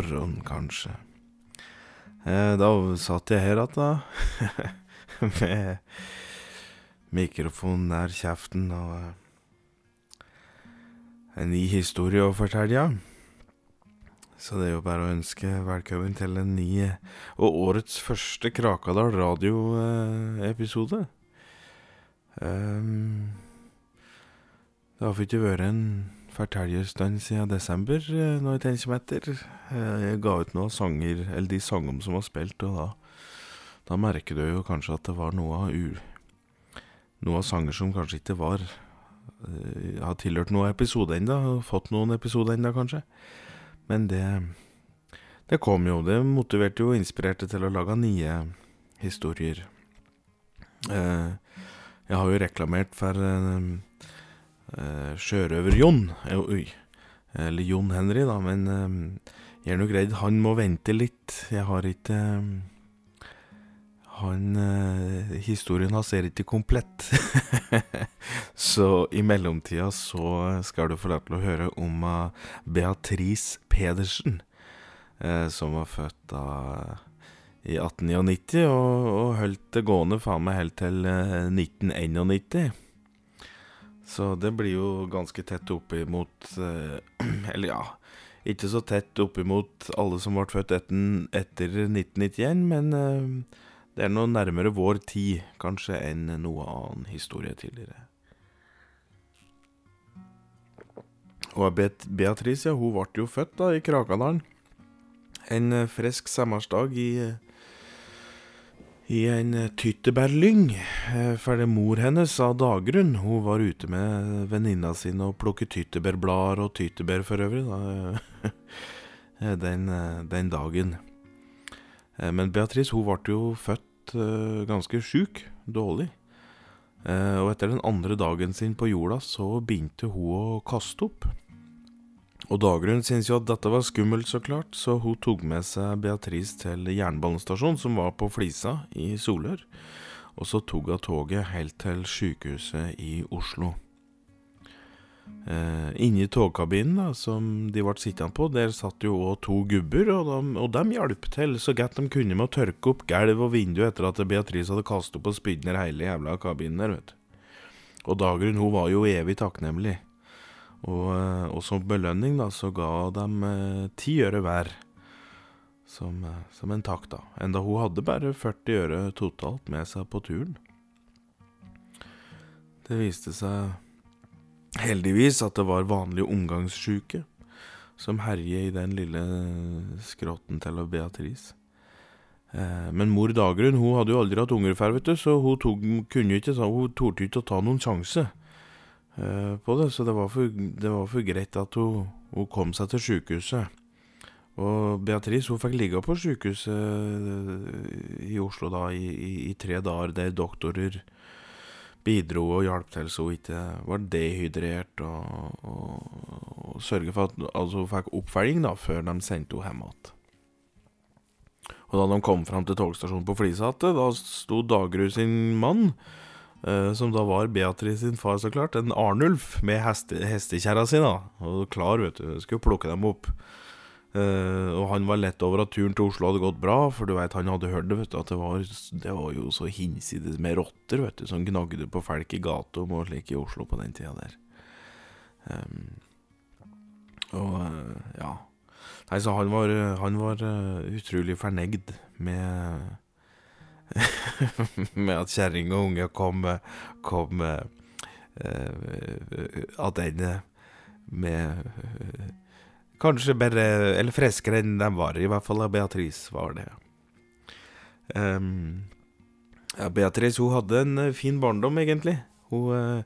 morgen, kanskje. Eh, da satt jeg her igjen, da. Med mikrofonen nær kjeften og eh, en ny historie å fortelle. Så det er jo bare å ønske velkommen til en ny og årets første Krakadal radioepisode. Um, det har ikke vært en fortellerstund siden desember, når jeg tenker meg etter. Jeg ga ut noen sanger, eller de sangene som var spilt, og da, da merker du jo kanskje at det var noe av u... Noe av sanger som kanskje ikke var Har tilhørt noen episode ennå, fått noen episoder ennå, kanskje. Men det Det kom jo. Det motiverte jo og inspirerte til å lage nye historier. Eh, jeg har jo reklamert for eh, Sjørøver-Jon. Oi. Eller Jon Henry, da. Men eh, jeg er nok redd han må vente litt. Jeg har ikke han Historien hans er ikke komplett. så i mellomtida så skal du få lov til å høre om Beatrice Pedersen, som var født da i 1899 og, og holdt det gående faen meg helt til 1991. Så det blir jo ganske tett oppimot Eller ja, ikke så tett oppimot alle som ble født etter, etter 1991, men det er noe nærmere vår tid, kanskje, enn noe annen historie tidligere. Og Beatrice, ja, hun ble jo født da i Krakadalen. En frisk sommersdag i, i en tyttebærlyng. For det mor hennes av Dagrun hun var ute med venninna si og plukket tyttebærblader og tyttebær for øvrig, da, den, den dagen. Men Beatrice hun ble jo født ganske sjuk, dårlig. Og etter den andre dagen sin på jorda, så begynte hun å kaste opp. Og Dagrun syntes jo at dette var skummelt, så klart, så hun tok med seg Beatrice til jernbanestasjonen, som var på Flisa i Solør. Og så tok hun toget helt til sykehuset i Oslo. Eh, Inni togkabinen da, som de ble sittende på, der satt jo òg to gubber, og de, og de hjalp til så godt de kunne med å tørke opp gulv og vindu etter at Beatrice hadde kastet opp og spydd ned hele jævla kabinen der, vet du. Og Dagrun hun var jo evig takknemlig. Og, og som belønning da, så ga dem eh, ti øre hver. Som, som en takk, da. Enda hun hadde bare 40 øre totalt med seg på turen. Det viste seg heldigvis at det var vanlige omgangssjuke som herje i den lille skrotten til Beatrice. Eh, men mor Dagrun hun hadde jo aldri hatt unger før, så hun, tok, kunne ikke, hun torde ikke å ta noen sjanse eh, på det. Så det var for, det var for greit at hun, hun, kom seg til sjukehuset. Og Beatrice hun fikk ligge på sjukehuset i Oslo da i, i, i tre dager, der doktorer bidro og hjalp til så hun ikke var dehydrert, og, og, og sørge for at altså, hun fikk oppfølging da, før de sendte henne hjem igjen. Og da de kom fram til togstasjonen på Flisatte, da sto Dagrud sin mann, eh, som da var Beatrice sin far, så klart, en Arnulf, med heste, hestekjerra si, og klar, vet du, skulle plukke dem opp. Uh, og han var lett over at turen til Oslo hadde gått bra, for du vet, han hadde hørt det, vet du, at det var, det var jo så hinsides med rotter vet du, som gnagde på folk i gata og slik i Oslo på den tida der. Um, og uh, ja. Nei, så han var, han var uh, utrolig fornøyd med Med at kjerring og unge kom, kom attende med Kanskje bare Eller friskere enn de var, i hvert fall Beatrice var det. Um, ja, Beatrice hun hadde en uh, fin barndom, egentlig. Hun, uh,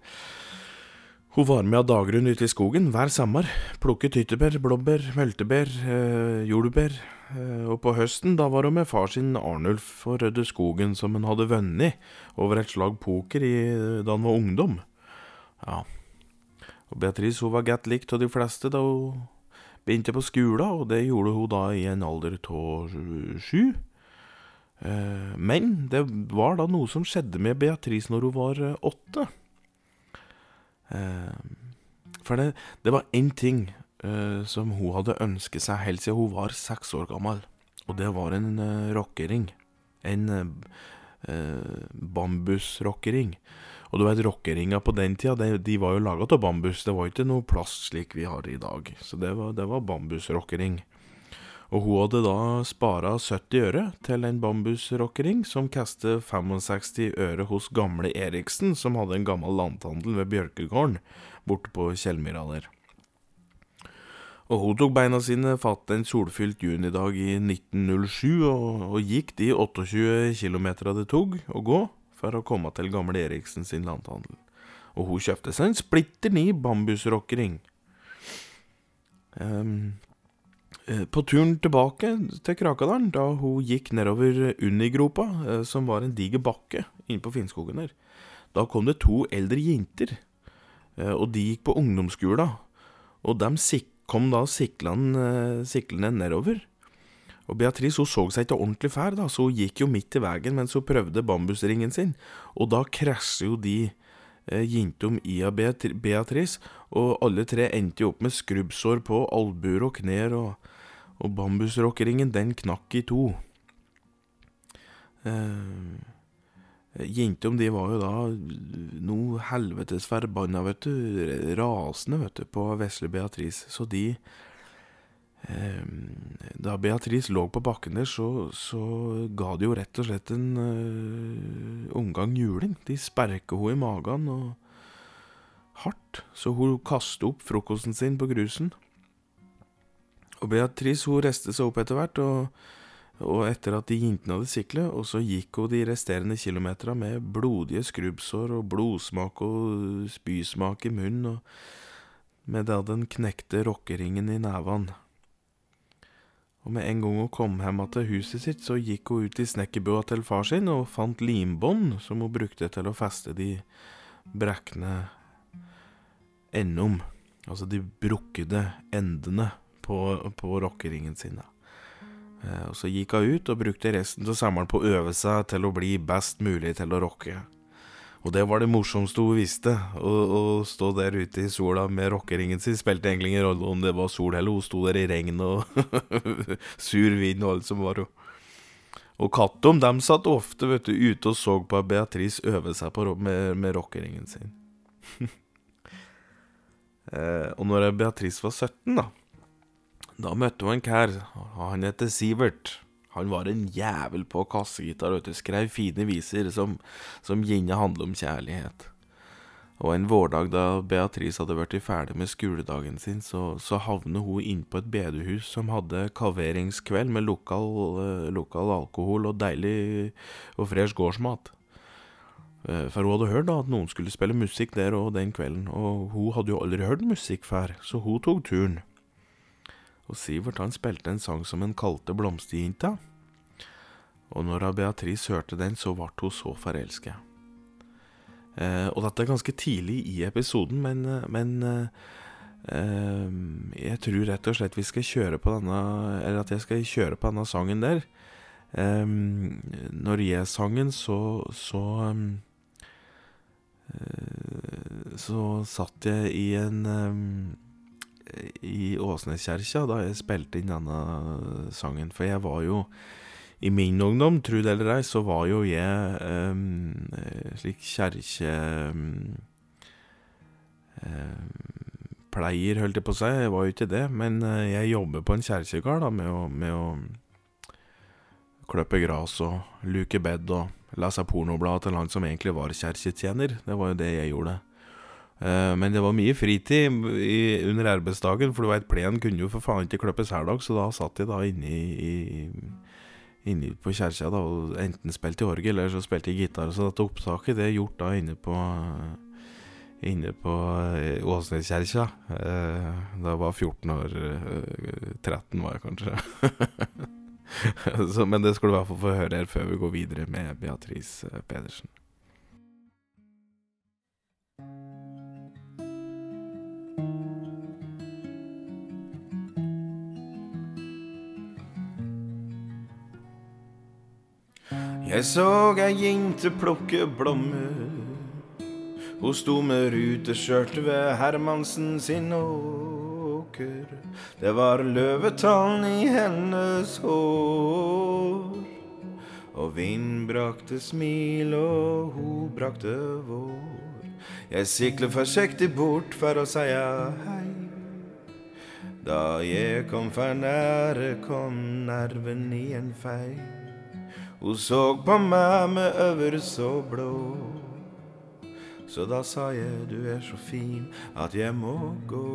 hun var med av Dagrun ute i skogen hver sommer. Plukket tyttebær, blåbær, multebær, eh, jordbær. og på høsten da var hun med far sin Arnulf og rødde skogen som hun hadde vunnet over et slag poker i, da han var ungdom. Ja. Og Beatrice hun var godt likt av de fleste da hun begynte på skolen, og det gjorde hun da i en alder av sju. Men det var da noe som skjedde med Beatrice når hun var åtte. For det, det var én ting eh, som hun hadde ønsket seg helt siden hun var seks år gammel. Og det var en uh, rockering. En eh, bambusrockering. Og du vet, rockeringa på den tida, de, de var jo laga av bambus. Det var ikke noe plast slik vi har i dag. Så det var, det var bambusrockering. Og hun hadde da spara 70 øre til en bambusrockering som kastet 65 øre hos gamle Eriksen, som hadde en gammel landhandel ved Bjørkegården borte på Kjellmyra der. Og hun tok beina sine fatt en solfylt junidag i 1907, og, og gikk de 28 kilometera det tok å gå for å komme til gamle Eriksen sin landhandel. Og hun kjøpte seg en splitter ny bambusrockering. Um, på turen tilbake til Krakadalen, da hun gikk nedover Unigropa, som var en diger bakke inne på Finnskogen der, da kom det to eldre jenter, og de gikk på ungdomsskolen. Og de kom da siklende nedover. Og Beatrice hun så seg ikke ordentlig fæl, da, så hun gikk jo midt i veien mens hun prøvde bambusringen sin. Og da krasjer jo de eh, jentom i av Beatrice, og alle tre endte jo opp med skrubbsår på albuer og knær, og, og bambusrockeringen den knakk i to. Eh, Jentom de var jo da noe helvetes forbanna, vet du, rasende, vet du, på vesle Beatrice. Så de eh, Da Beatrice lå på bakken der, så, så ga de jo rett og slett en uh, omgang juling. De sperka henne i magen og hardt, så hun kastet opp frokosten sin på grusen. Og Beatrice hun reiste seg opp etter hvert, og og etter at de jentene hadde siklet, og så gikk hun de resterende kilometerne med blodige skrubbsår og blodsmak og spysmak i munnen, og med da den knekte rockeringen i nevene. Og med en gang hun kom hjem til huset sitt, så gikk hun ut i snekkerbua til far sin og fant limbånd som hun brukte til å feste de brekne endom, altså de brukkede endene på, på rockeringen sin. Eh, og Så gikk hun ut og brukte resten av sommeren på å øve seg til å bli best mulig til å rocke. Og det var det morsomste hun visste. Å, stå der ute i sola med rockeringen sin spilte egentlig ingen rolle om det var sol eller hun sto der i regn og sur vind og alt som var. Og Kattom de satt ofte vet du, ute og så på Beatrice øve seg på, med, med rockeringen sin. eh, og når Beatrice var 17, da da møtte hun en kær, han heter Sivert. Han var en jævel på kassegitar, vet du. Skrev fine viser som, som gjerne handler om kjærlighet. Og en vårdag da Beatrice hadde blitt ferdig med skoledagen sin, så, så havnet hun inn på et bedehus som hadde kaveringskveld med lokal, uh, lokal alkohol og deilig og fresh gårdsmat. Uh, for hun hadde hørt da at noen skulle spille musikk der og den kvelden, og hun hadde jo aldri hørt musikk før, så hun tok turen og Sivert han spilte en sang som han kalte blomsterjenta. Og når Beatrice hørte den, så ble hun så forelska. Eh, og dette er ganske tidlig i episoden, men, eh, men eh, eh, jeg tror rett og slett vi skal kjøre på denne Eller at jeg skal kjøre på denne sangen der. Eh, når jeg sang den, så så, så satt jeg i en i Åsneskjerka da jeg spilte inn denne sangen. For jeg var jo I min ungdom, tru det eller ei, så var jo jeg um, slik kjerke... Um, pleier, holdt jeg på å si. Jeg var jo ikke det. Men jeg jobber på en kjerkegård med med å kløppe gras og luke bed og lese pornoblad til han som egentlig var kjerketjener. Det var jo det jeg gjorde. Uh, men det var mye fritid under arbeidsdagen, for du veit, plenen kunne jo for faen ikke klippes hver dag, så da satt jeg da inne, i, inne på kjerka og enten spilte orgel, eller så spilte jeg gitar. Så dette opptaket det er gjort da inne på Inne på uh, Åsneskjerka. Uh, da jeg var 14 år. Uh, 13 var jeg kanskje. så, men det skal du i hvert fall få høre her før vi går videre med Beatrice Pedersen. Jeg så ei jente plukke blommer. Hun sto med ruteskjørt ved Hermansen sin åker. Det var løvetann i hennes hår. Og vind brakte smil, og hun brakte vår. Jeg sikler forsiktig bort for å seia hei. Da jeg kom for nære, kom nerven i en fei. Hun så på meg med øver så blå. Så da sa jeg du er så fin at jeg må gå.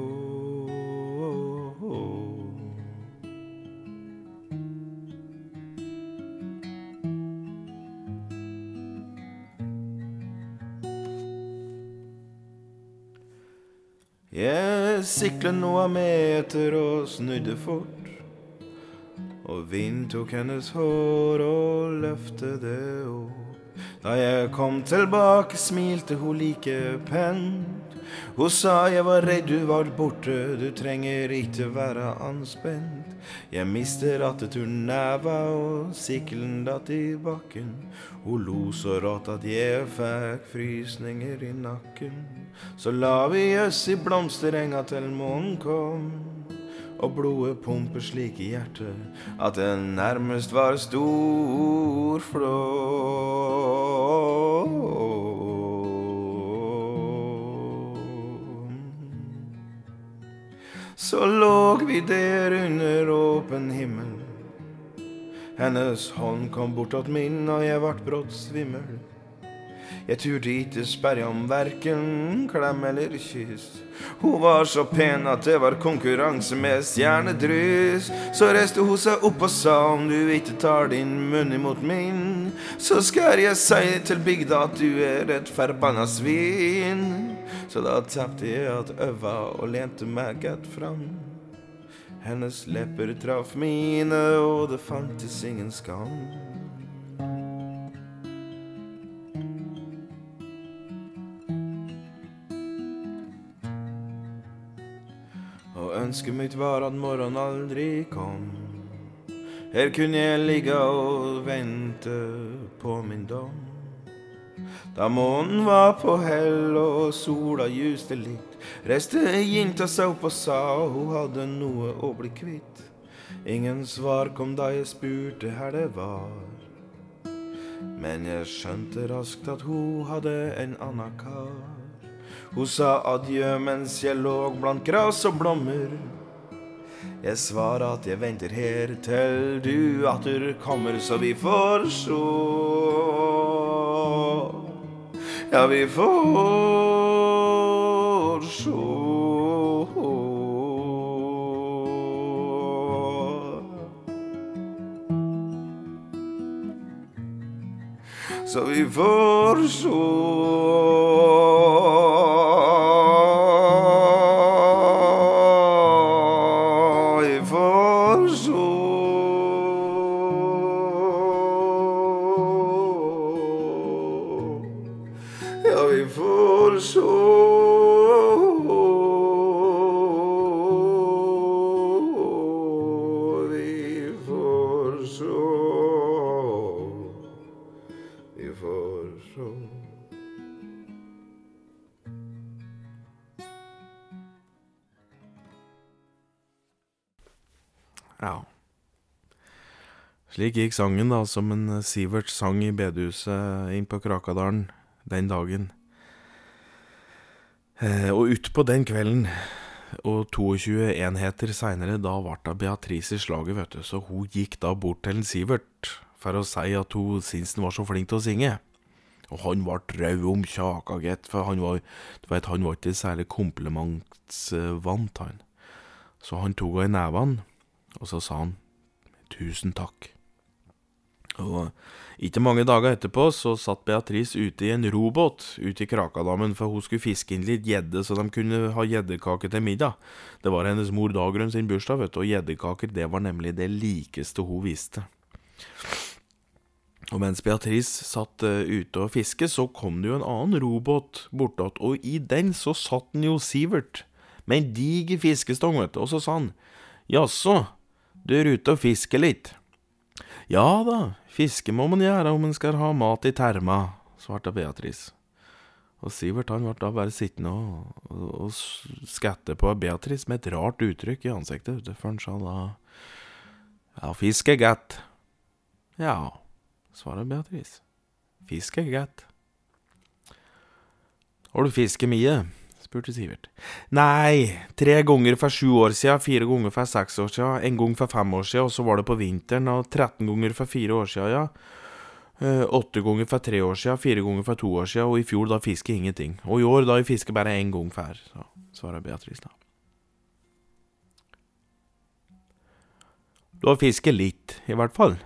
Jeg siklet noen meter og snudde fort. Og vind tok hennes hår og løftet det opp. Da jeg kom tilbake, smilte hun like pent. Hun sa jeg var redd du var borte, du trenger ikke være anspent. Jeg mister ratteturen-neva og sikkelen datt i bakken. Hun lo så rått at jeg fikk frysninger i nakken. Så la vi oss i blomsterenga til månen kom. Og blodet pumper slik i hjertet at det nærmest var stor storflå. Så låg vi der under åpen himmel. Hennes hånd kom bortåt min, og jeg vart brått svimmel. Jeg turte ikke sperre om verken klem eller kyss. Hun var så pen at det var konkurranse med stjernedryss. Så reiste hun seg opp og sa om du ikke tar din munn imot min, så skal jeg si til bygda at du er et forbanna svin. Så da tapte jeg at øva og lente meg godt fram. Hennes lepper traff mine, og det fantes ingen skam. Ønsket mitt var at morgenen aldri kom. Her kunne jeg ligge og vente på min dom. Da månen var på hell og sola juste litt, reiste jenta seg opp og sa hun hadde noe å bli kvitt. Ingen svar kom da jeg spurte her det var. Men jeg skjønte raskt at hun hadde en annen kar. Hun sa adjø mens jeg lå blant gras og blommer. Jeg svarer at jeg venter her til du atter kommer, så vi får sjå. Ja, vi får sjå. Så vi får sjå. Sjå. Vi får så Vi får så Ja. Slik gikk sangen, da, som en Sivert sang i bedehuset inn på Krakadalen den dagen. Eh, og utpå den kvelden, og 22 enheter seinere, da ble Beatrice i slaget, vet du, så hun gikk da bort til Sivert for å si at hun syntes han var så flink til å synge. Og han ble rød om kjaka, gitt, for han var, du vet, han var ikke særlig komplimentsvant, han. Så han tok henne i nevene, og så sa han tusen takk. Og ikke mange dager etterpå så satt Beatrice ute i en robåt ute i Krakadammen, for hun skulle fiske inn litt gjedde så de kunne ha gjeddekake til middag. Det var hennes mor Dagrun sin bursdag, vet du, og gjeddekaker det var nemlig det likeste hun visste. Og mens Beatrice satt eh, ute og fiske, så kom det jo en annen robåt bortåt, og i den så satt den jo Sivert med en diger fiskestong, vet du, og så sa han jaså, du er ute og fisker litt? Ja da, fiske må man gjøre om man skal ha mat i terma, svarte Beatrice. Og Sivert han ble da bare sittende og, og, og skatte på Beatrice med et rart uttrykk i ansiktet, før han sa da Ja, fisk er godt. Ja, svarer Beatrice. Fisk er godt. Har du fisket mye? Spurte Sivert. Nei, tre ganger for sju år siden, fire ganger for seks år siden, en gang for fem år siden, og så var det på vinteren, og 13 ganger for fire år siden, ja. Eh, Åtte ganger for tre år siden, fire ganger for to år siden, og i fjor da fisker ingenting. Og i år da jeg fisker bare én gang så svarer Beatrice da. Du har fisket litt, i hvert fall,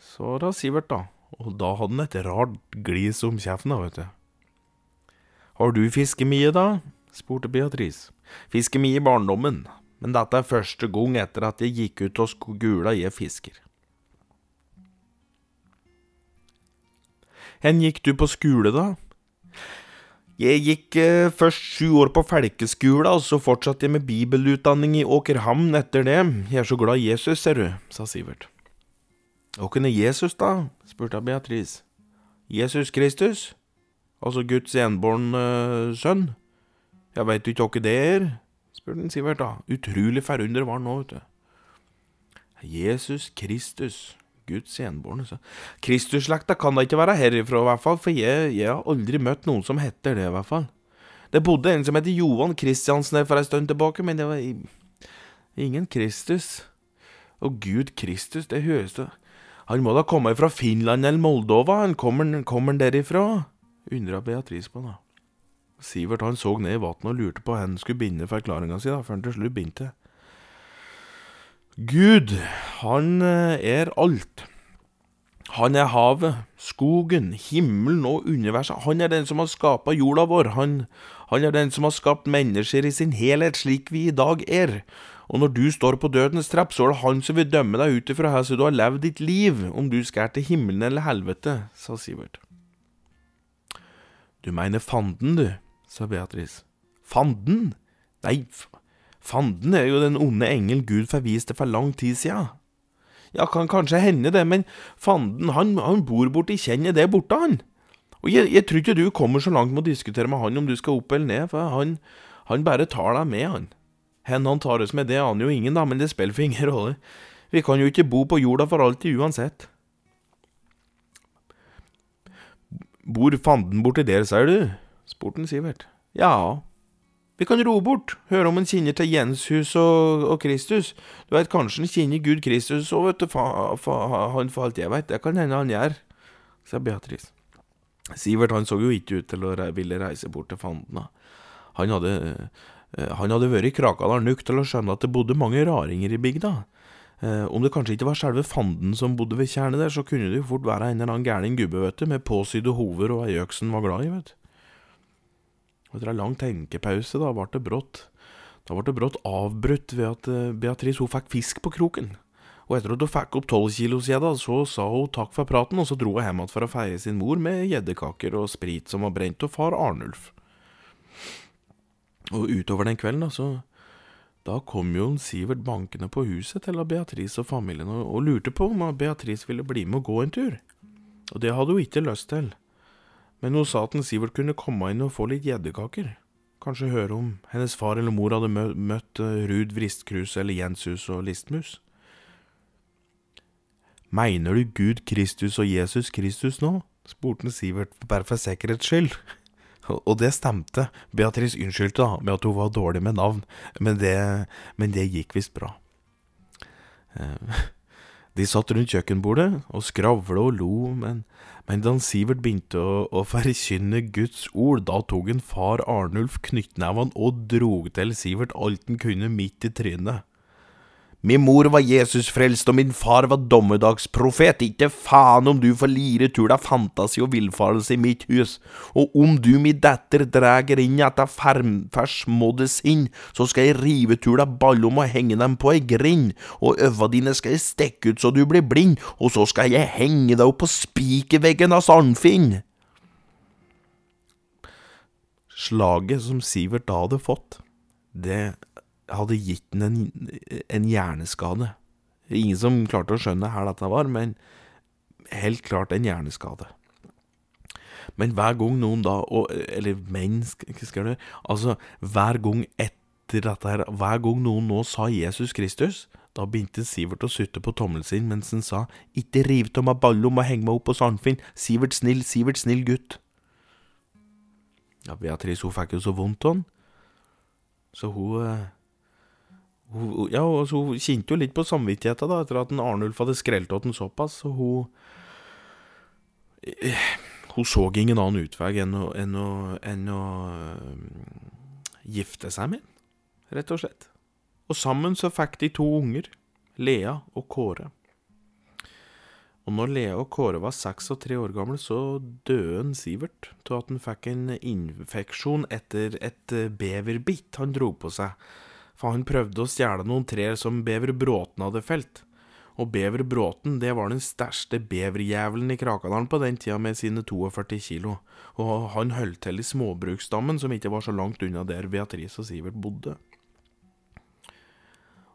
svarer Sivert da, og da hadde han et rart glis om kjeften da, vet du. Har du fisket mye da? Spurte Beatrice. Fiske mye i barndommen, men dette er første gang etter at jeg gikk ut og skogula jeg fisker. Hen gikk du på skole, da? Jeg gikk eh, først sju år på Felkeskolen, og så fortsatte jeg med bibelutdanning i Åkerhamn etter det. Jeg er så glad i Jesus, ser du, sa Sivert. Åkken er Jesus, da? spurte Beatrice. Jesus Kristus? Altså Guds enbårne sønn? Jeg veit du ikke hva det er? spurte Sivert, da. Utrolig forundret var han nå, vet du. Jesus Kristus, Guds enbårne sønn. Kristusslekta kan da ikke være herifra, i hvert fall, for jeg, jeg har aldri møtt noen som heter det, i hvert fall. Det bodde en som heter Johan Kristiansen her for en stund tilbake, men det var ingen Kristus. Og Gud Kristus, det høres det Han må da komme fra Finland eller Moldova, han kommer, kommer derifra? undra Beatrice på, da. Sivert han så ned i vannet og lurte på hvor han skulle binde forklaringa si, før han til slutt begynte. Gud, han eh, er alt. Han er havet, skogen, himmelen og universet. Han er den som har skapa jorda vår. Han, han er den som har skapt mennesker i sin helhet, slik vi i dag er. Og når du står på dødens trapp, så er det han som vil dømme deg ut ifra hvordan du har levd ditt liv, om du skal til himmelen eller helvete, sa Sivert. Du mener fanden, du, sa Beatrice. Fanden? Nei, fanden er jo den onde engel Gud forviste for lang tid sia. Ja, kan kanskje hende det, men fanden, han, han bor borti kjennet der borte, han. Og jeg, jeg tror ikke du kommer så langt med å diskutere med han om du skal opp eller ned, for han, han bare tar deg med, han. Hen han tar oss med, det aner jo ingen, da, men det spiller for ingen rolle. Vi kan jo ikke bo på jorda for alltid uansett. Bor fanden borti der, sier du? Spurte Sivert. Ja, vi kan ro bort, høre om han kjenner til Jenshus og, og Kristus. Du veit, kanskje han kjenner Gud Kristus òg, vet du, fa, fa, han for alt jeg veit, det kan hende han gjør, sa Beatrice. Sivert han så jo ikke ut til å ville reise bort til fanden. Han hadde, eh, han hadde vært i Krakadal nok til å skjønne at det bodde mange raringer i bygda. Eh, om det kanskje ikke var selve fanden som bodde ved tjernet der, så kunne det jo fort være en eller annen gæren gubbe, vet du, med påsydde hover og ei øksen var glad i, vet du. Og etter ei lang tenkepause, da ble det brått Da ble det brått avbrutt ved at eh, Beatrice hun fikk fisk på kroken. Og etter at hun fikk opp tolv kilo sida, så sa hun takk for praten, og så dro hun hjem igjen for å feire sin mor med gjeddekaker og sprit som var brent av far Arnulf. Og utover den kvelden, da, så Da kom jo en Sivert bankende på huset til Beatrice og familien og, og lurte på om Beatrice ville bli med og gå en tur. Og det hadde hun ikke lyst til. Men hun sa at en Sivert kunne komme inn og få litt gjeddekaker. Kanskje høre om hennes far eller mor hadde møtt Rud, Ruud Vristkrus eller Jenshus og Listmus. Mener du Gud Kristus og Jesus Kristus nå? spurte Sivert bare for sikkerhets skyld. Og det stemte. Beatrice unnskyldte da med at hun var dårlig med navn, men det, men det gikk visst bra. De satt rundt kjøkkenbordet og skravla og lo, men, men da Sivert begynte å, å forkynne Guds ord, da tok en far Arnulf knyttneven og drog til Sivert alt han kunne midt i trynet. Min mor var Jesus frelst, og min far var dommedagsprofet. Ikke faen om du får lire tull av fantasi og villfarelse i mitt hus. Og om du, mi datter, drar inn etter fersmådde sinn, så skal jeg rive tull av ballom og henge dem på ei grind, og øva dine skal jeg stikke ut så du blir blind, og så skal jeg henge deg opp på spikerveggen av Sandfinn. Slaget som Sivert da hadde fått, det hadde gitt den en, en hjerneskade. Ingen som klarte å skjønne her dette var, men helt klart en hjerneskade. Men hver gang noen da og, Eller menn, skal jeg Altså, hver gang etter dette her Hver gang noen nå sa Jesus Kristus, da begynte Sivert å sutte på tommelen sin mens han sa Ikke riv av meg ballom og heng meg opp på Sandfinn. Sivert snill, Sivert snill gutt. Ja, Beatrice hun fikk jo så vondt av han. Så hun, eh, hun Ja, altså, hun kjente jo litt på samvittigheten da, etter at Arnulf hadde skrelt av den såpass, så hun eh, Hun så ingen annen utvei enn å, enn enn å uh, gifte seg med rett og slett. Og sammen så fikk de to unger, Lea og Kåre. Og når Lea og Kåre var seks og tre år gamle, så døde Sivert av at han fikk en infeksjon etter et eh, beverbitt han dro på seg, for han prøvde å stjele noen trær som bever Bråten hadde felt. Og bever Bråten, det var den største beverjævelen i Krakadalen på den tida, med sine 42 kilo, og han holdt til i småbruksdammen, som ikke var så langt unna der Beatrice og Sivert bodde.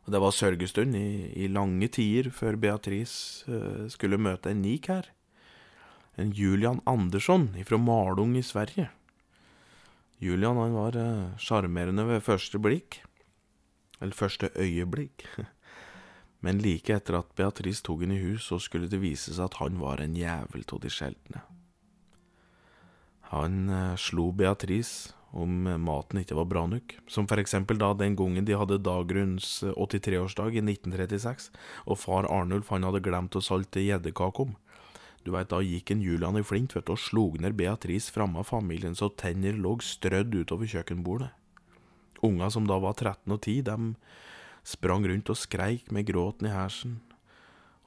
Og det var sørgestund i, i lange tider før Beatrice uh, skulle møte en nik her. En Julian Andersson fra Malung i Sverige. Julian han var eh, sjarmerende uh, ved første blikk. Eller første øyeblikk. Men like etter at Beatrice tok henne i hus, så skulle det vise seg at han var en jævel av de sjeldne. Han uh, slo Beatrice om maten ikke var bra nok. Som for eksempel da den gangen de hadde Dagruns 83-årsdag i 1936, og far Arnulf han hadde glemt å salte gjeddekake om. Du veit, da gikk en Julian i flint vet du, og slog ned Beatrice framme av familien så tenner lå strødd utover kjøkkenbordet. Unga som da var 13 og 10, dem sprang rundt og skreik med gråten i hersen.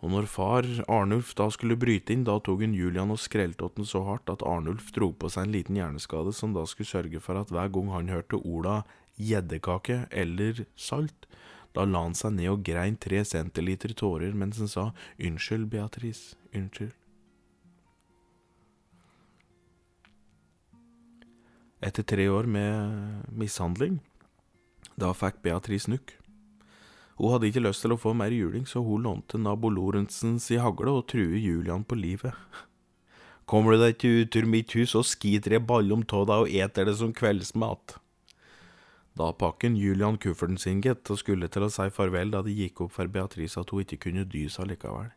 Og når far Arnulf da skulle bryte inn, da tok hun Julian og skrelte den så hardt at Arnulf dro på seg en liten hjerneskade som da skulle sørge for at hver gang han hørte orda gjeddekake eller salt, da la han seg ned og grein tre centiliter tårer mens han sa unnskyld, Beatrice, unnskyld. Etter tre år med mishandling, da fikk Beatrice nukk. Hun hadde ikke lyst til å få mer juling, så hun lånte nabo Lorentzen si hagle og truer Julian på livet. Kommer du deg ikke ut ur mitt hus, så skiter jeg ballom av deg og eter det som kveldsmat. Da pakken Julian kufferten sin, gitt, og skulle til å si farvel da det gikk opp for Beatrice at hun ikke kunne dy seg likevel.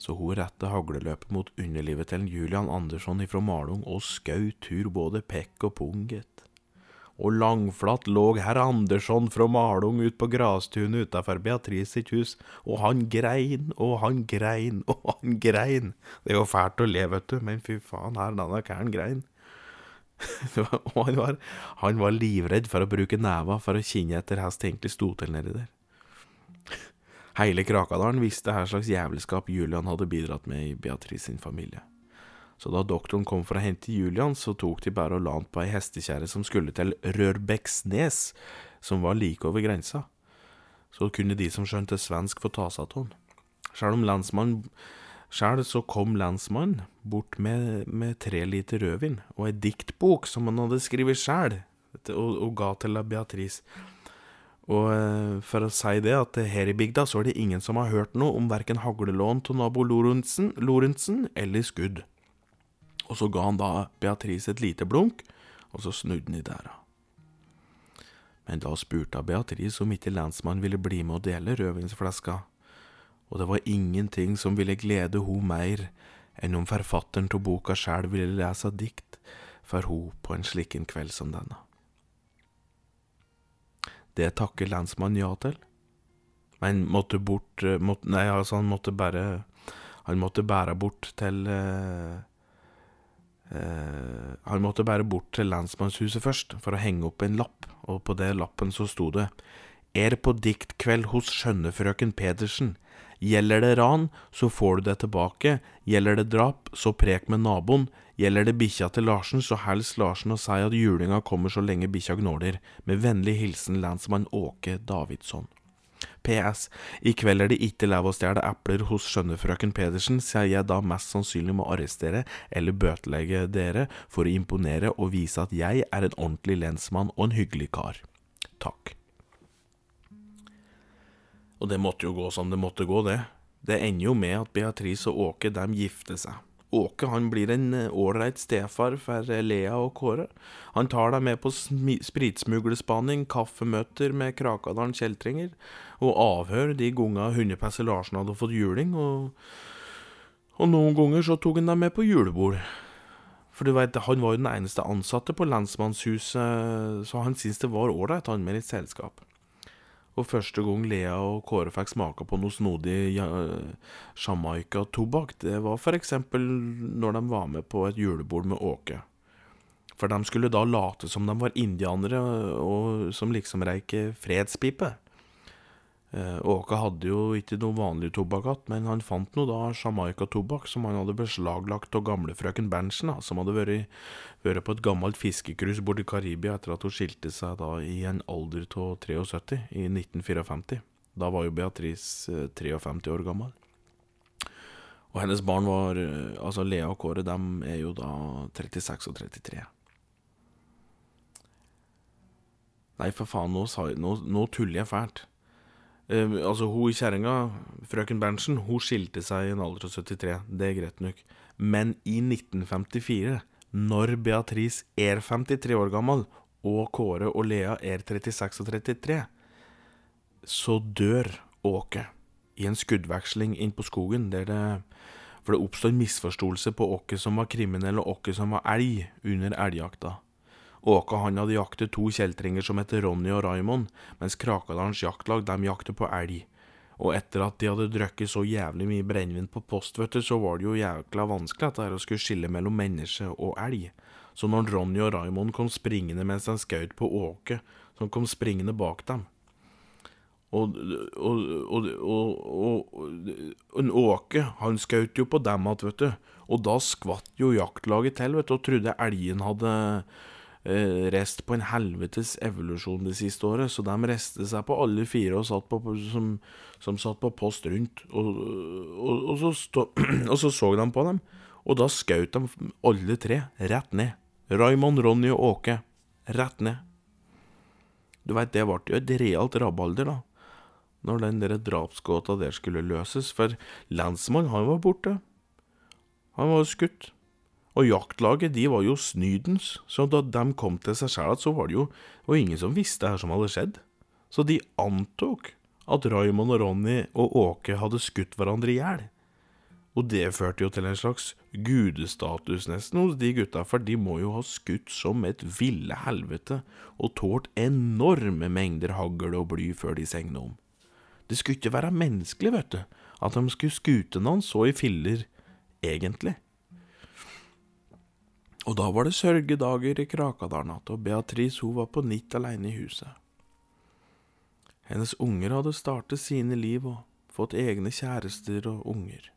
Så hun rette hagleløpet mot underlivet til Julian Andersson ifra Malung og skjøt tur både pekk og pung, gitt og langflatt lå herr Andersson fra Malung ut på grastunet utafor Beatrice sitt hus, og han grein og han grein og han grein. Det er jo fælt å le, vet du, men fy faen, her denne kæren grein. og han var, han var, livredd for å bruke neva for å kinne etter hest egentlig sto til nedi der. Hele Krakadalen visste hva slags jævelskap Julian hadde bidratt med i Beatrice sin familie. Så da doktoren kom for å hente Julian, så tok de bare og la han på ei hestekjerre som skulle til Rørbeksnes, som var like over grensa. Så kunne de som skjønte svensk, få ta seg av han. Sjøl om lensmannen Sjøl så kom lensmannen bort med, med tre liter rødvin og ei diktbok som han hadde skrevet sjæl, og, og, ga til Beatrice. Og eh, for å si det, at her i bygda så er det ingen som har hørt noe om verken haglelån til nabo Lorentzen eller skudd. Og så ga han da Beatrice et lite blunk, og så snudde han i dæra. Men da spurte Beatrice om ikke lensmannen ville bli med og dele rødvinsflaska, og det var ingenting som ville glede ho mer enn om forfatteren av boka sjæl ville lese dikt for ho på en slikken kveld som denne. Det takker lensmannen ja til, men måtte bort måtte, Nei, altså, han måtte bare Han måtte bære bort til eh, Eh, han måtte bare bort til lensmannshuset først for å henge opp en lapp, og på det lappen så sto det Er på diktkveld hos skjønnefrøken Pedersen. Gjelder det ran, så får du det tilbake. Gjelder det drap, så prek med naboen. Gjelder det bikkja til Larsen, så hils Larsen og si at julinga kommer så lenge bikkja gnåler. Med vennlig hilsen lensmann Åke Davidsson. PS. I kveld er det ikke lov å stjele epler hos skjønnefrøken Pedersen, siden jeg da mest sannsynlig må arrestere eller bøtelegge dere for å imponere og vise at jeg er en ordentlig lensmann og en hyggelig kar. Takk. Og det måtte jo gå som det måtte gå, det. Det ender jo med at Beatrice og Åke dem gifter seg. Åke han blir en ålreit stefar for Lea og Kåre. Han tar deg med på spritsmuglespaning, kaffemøter med Krakadalen kjeltringer, og avhør de gangene hundepesser Larsen hadde fått juling, og, og noen ganger så tok han deg med på julebord. For du vet, han var jo den eneste ansatte på lensmannshuset, så han syntes det var ålreit, han med litt selskap. Og første gang Lea og Kåre fikk smake på noe snodig Jamaica-tobakk, det var for eksempel når de var med på et julebord med Åke. For de skulle da late som de var indianere og som liksom reik fredspipe. Eh, Åke hadde jo ikke noe vanlig tobakk igjen, men han fant noe da Jamaica-tobakk som han hadde beslaglagt av gamlefrøken Berntsen, som hadde vært, vært, på et gammelt fiskecruise borti Karibia etter at hun skilte seg da i en alder av 73, i 1954. Da var jo Beatrice 53 år gammel. Og hennes barn var Altså Lea og Kåre, dem er jo da 36 og 33. Nei, for faen, nå, nå, nå tuller jeg fælt. Uh, altså, hun kjerringa, frøken Berntsen, hun skilte seg i en alder av 73. Det er greit nok. Men i 1954, når Beatrice er 53 år gammel, og Kåre og Lea er 36 og 33, så dør Åke i en skuddveksling inn på skogen, der det For det oppstår misforståelse på Åke som var kriminell, og Åke som var elg, under elgjakta. Åke han hadde jaktet to kjeltringer som heter Ronny og Raymond, mens Krakadalens jaktlag de jakter på elg. Og etter at de hadde drukket så jævlig mye brennevin på post, vet du, så var det jo jækla vanskelig at det å skulle skille mellom menneske og elg. Så når Ronny og Raymond kom springende mens de skjøt på Åke, som kom springende bak dem Og, og, og, og Åke, han skjøt jo på dem igjen, vet du, og da skvatt jo jaktlaget til, vet du, og trodde elgen hadde rest på en helvetes evolusjon det siste året, så de reste seg på alle fire satt på, som, som satt på post rundt. Og, og, og, så stå, og, så så de på dem, og da skjøt de alle tre rett ned. Raymond, Ronny og Åke. Rett ned. Du veit, det ble jo et realt rabalder, da, når den der drapsgåta der skulle løses, for lensmannen, han var borte. Han var skutt. Og jaktlaget de var jo snydens, så da de kom til seg sjæl så var det jo og ingen som visste her som hadde skjedd. Så de antok at Raymond og Ronny og Åke hadde skutt hverandre i hjel. Og det førte jo til en slags gudestatus nesten hos de gutta, for de må jo ha skutt som et ville helvete og tålt enorme mengder hagl og bly før de segna om. Det skulle ikke være menneskelig, vet du, at de skulle skute noen så i filler, egentlig. Og da var det sørgedager i Krakadalen igjen, og Beatrice hun var på nytt alene i huset. Hennes unger hadde startet sine liv og fått egne kjærester og unger.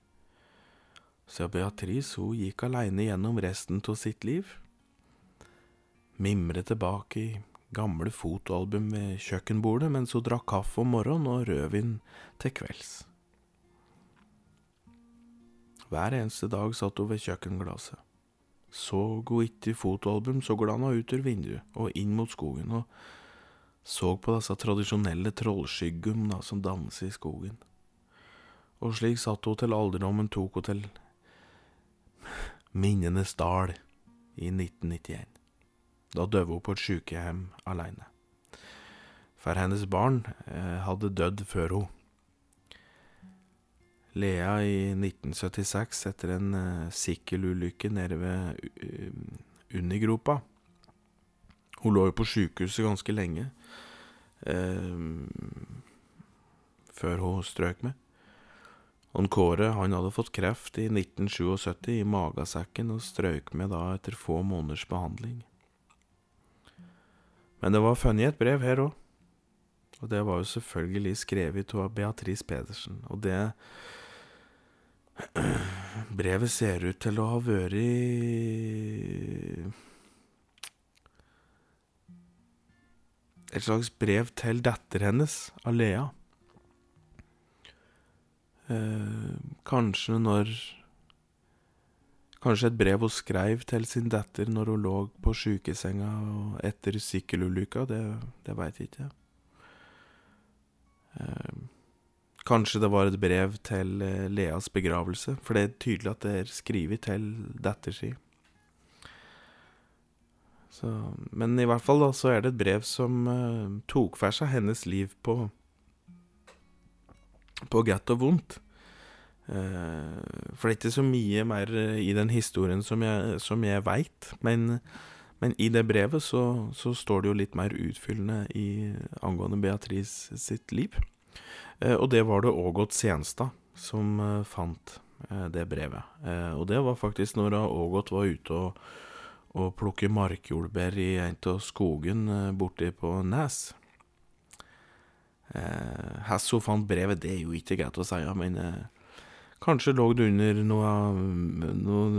Så Beatrice hun gikk alene gjennom resten av sitt liv. Mimret tilbake i gamle fotoalbum ved kjøkkenbordet mens hun drakk kaffe om morgenen og rødvin til kvelds. Hver eneste dag satt hun ved kjøkkenglasset så hun ikke fotoalbum, så glana ut ur vinduet og inn mot skogen og så på disse tradisjonelle trollskyggene som danser i skogen. Og slik satt hun til alderdommen tok hun til Minnenes dal i 1991. Da døde hun på et sykehjem aleine. For hennes barn eh, hadde dødd før hun. Lea i 1976 etter en uh, sikkelulykke nede ved uh, Unigropa. Hun lå jo på sjukehuset ganske lenge uh, før hun strøk med. Han Kåre han hadde fått kreft i 1977 i magesekken og strøk med da etter få måneders behandling. Men det var funnet et brev her òg. Og det var jo selvfølgelig skrevet av Beatrice Pedersen. Og det Brevet ser ut til å ha vært Et slags brev til datteren hennes, Alea. Eh, kanskje når Kanskje et brev hun skrev til sin datter når hun lå på sjukesenga etter sykkelulykka, det, det veit jeg ikke. Eh, Kanskje det var et brev til eh, Leas begravelse, for det er tydelig at det er skrevet til datter si. Så, men i hvert fall da, så er det et brev som uh, tok for seg hennes liv på på godt og vondt. Uh, for det er ikke så mye mer i den historien som jeg, som jeg veit, men, men, i det brevet så, så, står det jo litt mer utfyllende i, angående Beatrice sitt liv. Eh, og det var det Ågot Senstad som eh, fant eh, det brevet. Og det var faktisk når Ågot var ute og, og plukke markjordbær i en av skogen borti på Nes. Hvordan hun fant brevet, det er jo ikke greit å si, men kanskje lå det under noe, noe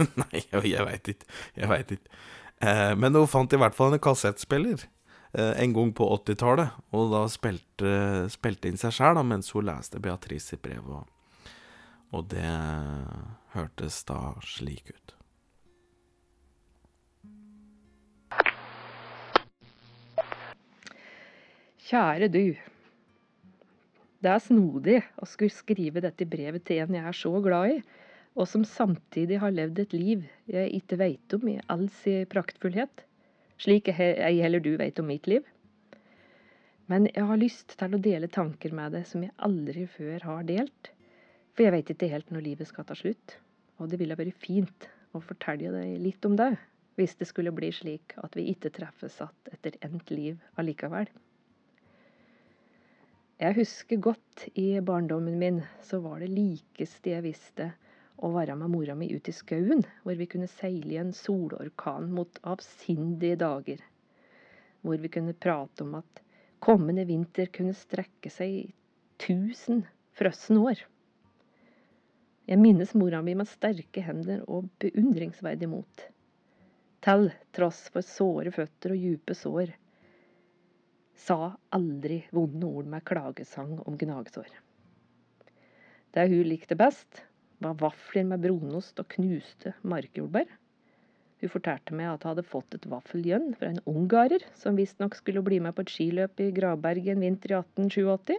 Nei, jeg veit ikke. Jeg veit ikke. Men hun fant i hvert fall en kassettspiller. Eh, en gang på 80-tallet, og da spilte, spilte inn seg sjæl mens hun leste Beatrice sitt brev, og, og det hørtes da slik ut. Kjære du. Det er snodig å skulle skrive dette brevet til en jeg er så glad i, og som samtidig har levd et liv jeg ikke veit om i all sin praktfullhet slik ei heller du veit om mitt liv. Men jeg har lyst til å dele tanker med deg som jeg aldri før har delt. For jeg veit ikke helt når livet skal ta slutt. Og det ville vært fint å fortelle deg litt om det, hvis det skulle bli slik at vi ikke treffes igjen etter endt liv allikevel. Jeg husker godt i barndommen min så var det likeste jeg visste å være med mora mi ut i skauen, hvor vi kunne seile i en solorkan mot avsindige dager. Hvor vi kunne prate om at kommende vinter kunne strekke seg i tusen frøsne år. Jeg minnes mora mi med sterke hender og beundringsverdig mot. Til tross for såre føtter og djupe sår, sa aldri vonde ord med klagesang om gnagsår. Det hun likte best, var vafler med brunost og knuste markjordbær. Hun fortalte meg at hun hadde fått et vaffeljønn fra en ungarer, som visstnok skulle bli med på et skiløp i Gravberget en vinter i 1887.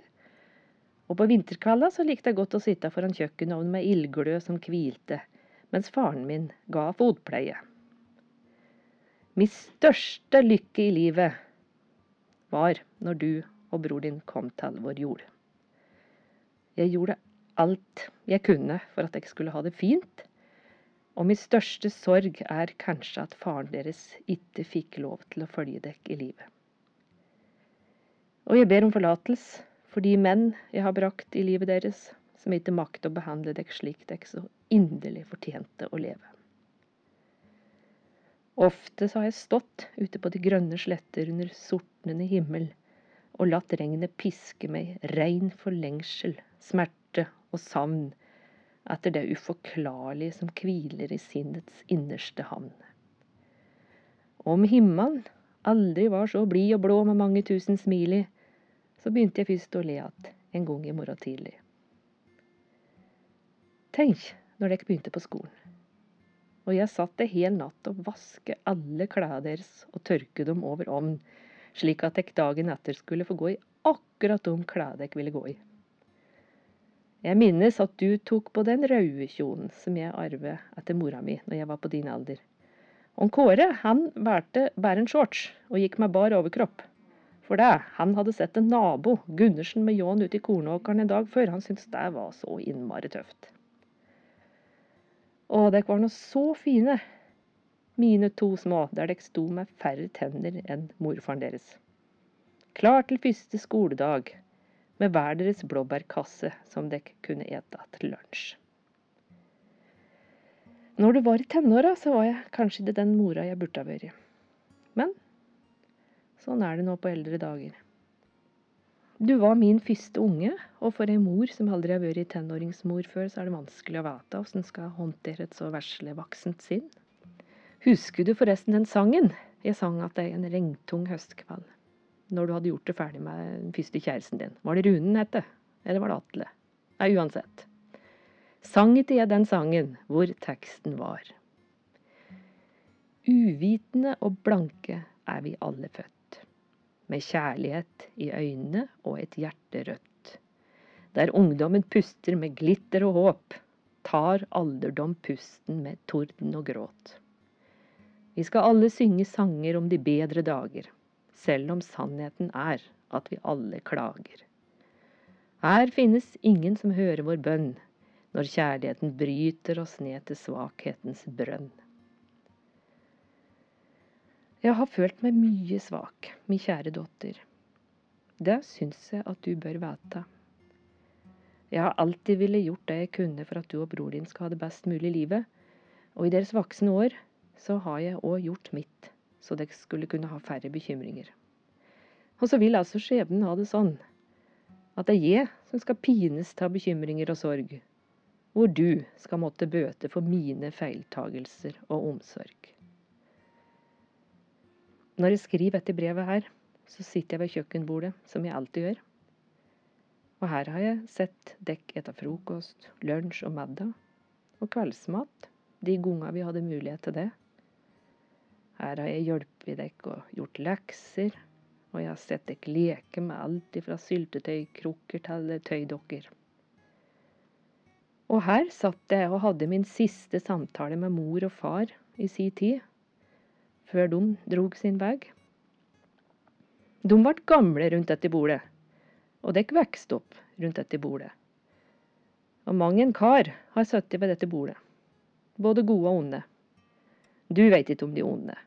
Og på vinterkvelda så likte jeg godt å sitte foran kjøkkenovnen med ildglød som hvilte, mens faren min ga fotpleie. Min største lykke i livet var når du og bror din kom til vår jord. Jeg gjorde alt jeg kunne for at jeg skulle ha det fint. Og min største sorg er kanskje at faren deres ikke fikk lov til å følge dere i livet. Og jeg ber om forlatelse for de menn jeg har brakt i livet deres, som ikke makter å behandle dere slik dere så inderlig fortjente å leve. Ofte så har jeg stått ute på de grønne sletter under sortnende himmel og latt regnet piske meg rein for lengsel, smerte og savn etter det uforklarlige som hviler i sinnets innerste havn. Om himmelen aldri var så blid og blå med mange tusen smil i, så begynte jeg først å le att en gang i morgen tidlig. Tenk når dere begynte på skolen. Og jeg satt ei hel natt og vaske alle klærne deres og tørke dem over ovn, slik at dere dagen etter skulle få gå i akkurat de klærne dere ville gå i. Jeg minnes at du tok på den røde kjolen som jeg arvet etter mora mi når jeg var på din alder. Og Kåre han valgte bare en shorts og gikk med bar overkropp. For det, han hadde sett en nabo, Gundersen med ljåen ute i kornåkeren en dag før. Han syntes det var så innmari tøft. Og dere var nå så fine, mine to små, der dere sto med færre tenner enn morfaren deres. Klar til første skoledag med hver deres blåbærkasse som dere kunne ete til lunsj. Når du var i tenåra, så var jeg kanskje ikke den mora jeg burde ha vært. Men sånn er det nå på eldre dager. Du var min første unge, og for ei mor som aldri har vært tenåringsmor før, så er det vanskelig å vite hvordan skal håndtere et så vesle voksent sinn. Husker du forresten den sangen jeg sang at det er en regntung høstkveld? når du hadde gjort det ferdig med den første kjæresten din. Var det Runen het det? Eller var det Atle? Nei, uansett. Sang ikke jeg den sangen hvor teksten var. Uvitende og blanke er vi alle født, med kjærlighet i øynene og et hjerte rødt. der ungdommen puster med glitter og håp, tar alderdom pusten med torden og gråt. Vi skal alle synge sanger om de bedre dager, selv om sannheten er at vi alle klager. Her finnes ingen som hører vår bønn, når kjærligheten bryter oss ned til svakhetens brønn. Jeg har følt meg mye svak, min kjære datter. Det syns jeg at du bør vite. Jeg har alltid ville gjort det jeg kunne for at du og bror din skal ha det best mulig i livet, og i deres voksne år så har jeg òg gjort mitt, så dere skulle kunne ha færre bekymringer. Og så vil altså skjebnen ha det sånn at det er jeg som skal pines av bekymringer og sorg, hvor du skal måtte bøte for mine feiltagelser og omsorg. Når jeg skriver dette brevet her, så sitter jeg ved kjøkkenbordet, som jeg alltid gjør. Og her har jeg sett dekk etter frokost, lunsj og middag. Og kveldsmat, de gangene vi hadde mulighet til det. Her har jeg hjulpet dere og gjort lekser, og jeg har sett dere leke med alt fra syltetøykrukker til tøydokker. Og her satt jeg og hadde min siste samtale med mor og far i si tid, før de drog sin vei. De ble gamle rundt dette bordet, og dere vokste opp rundt dette bordet. Og mang en kar har sittet ved dette bordet, både gode og onde. Du veit ikke om de onde,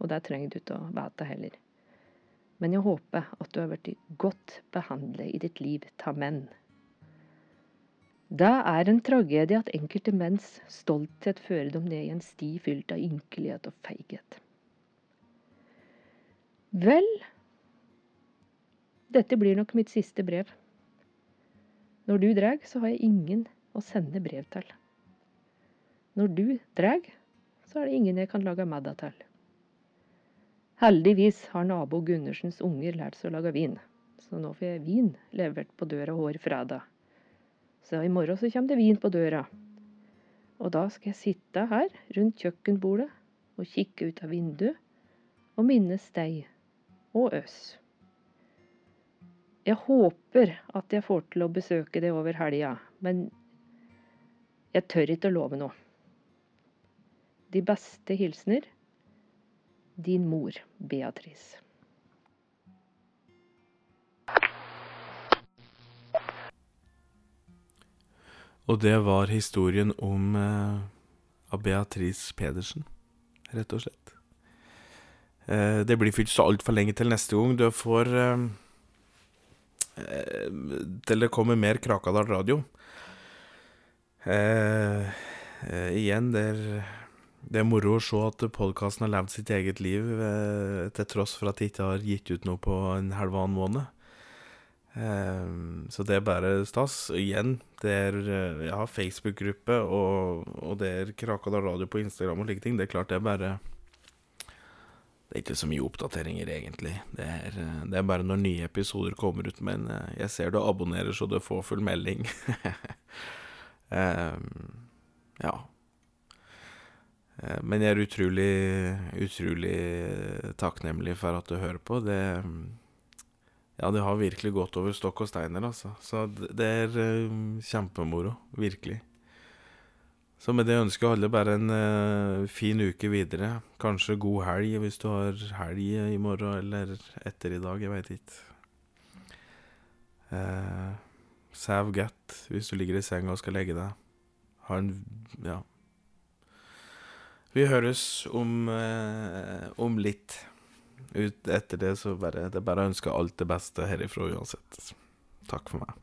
og det trenger du ikke å vite heller. Men jeg håper at du har blitt godt behandlet i ditt liv ta menn. Det er en tragedie at enkelte menns stolthet fører dem ned i en sti fylt av ynkelighet og feighet. Vel, dette blir nok mitt siste brev. Når du drar, så har jeg ingen å sende brev til. Når du drar, så er det ingen jeg kan lage middag til. Heldigvis har nabo Gundersens unger lært seg å lage vin, så nå får jeg vin levert på døra hver fredag. Så i morgen så kommer det vin på døra. Og da skal jeg sitte her rundt kjøkkenbordet og kikke ut av vinduet og minnes deg og oss. Jeg håper at jeg får til å besøke det over helga, men jeg tør ikke å love noe. De beste hilsener din mor, Beatrice. Og det var historien om eh, Beatrice Pedersen, rett og slett. Eh, det blir ikke så altfor lenge til neste gang. Du får eh, Eh, til det kommer mer Krakadal radio. Eh, eh, igjen, det er, det er moro å se at podkasten har levd sitt eget liv, eh, til tross for at de ikke har gitt ut noe på en halvannen måned. Eh, så det er bare stas. Igjen, det er eh, Jeg Facebook-gruppe, og, og, det er Krakadal radio på Instagram og slike ting. Det er klart det er bare det er ikke så mye oppdateringer, egentlig. Det er, det er, bare når nye episoder kommer ut, men jeg ser du abonnerer så du får full melding. um, ja. Eh, men jeg er utrolig, utrolig takknemlig for at du hører på. Det Ja, det har virkelig gått over stokk og steiner, altså. Så det er kjempemoro. Virkelig. Så med det ønsker jeg alle bare en uh, fin uke videre. Kanskje god helg hvis du har helg i morgen eller etter i dag. Jeg veit ikke. Uh, Sov godt hvis du ligger i senga og skal legge deg. Ha en Ja. Vi høres om, eh, om litt. Ut etter det så bare Det er bare å ønske alt det beste herifra uansett. Takk for meg.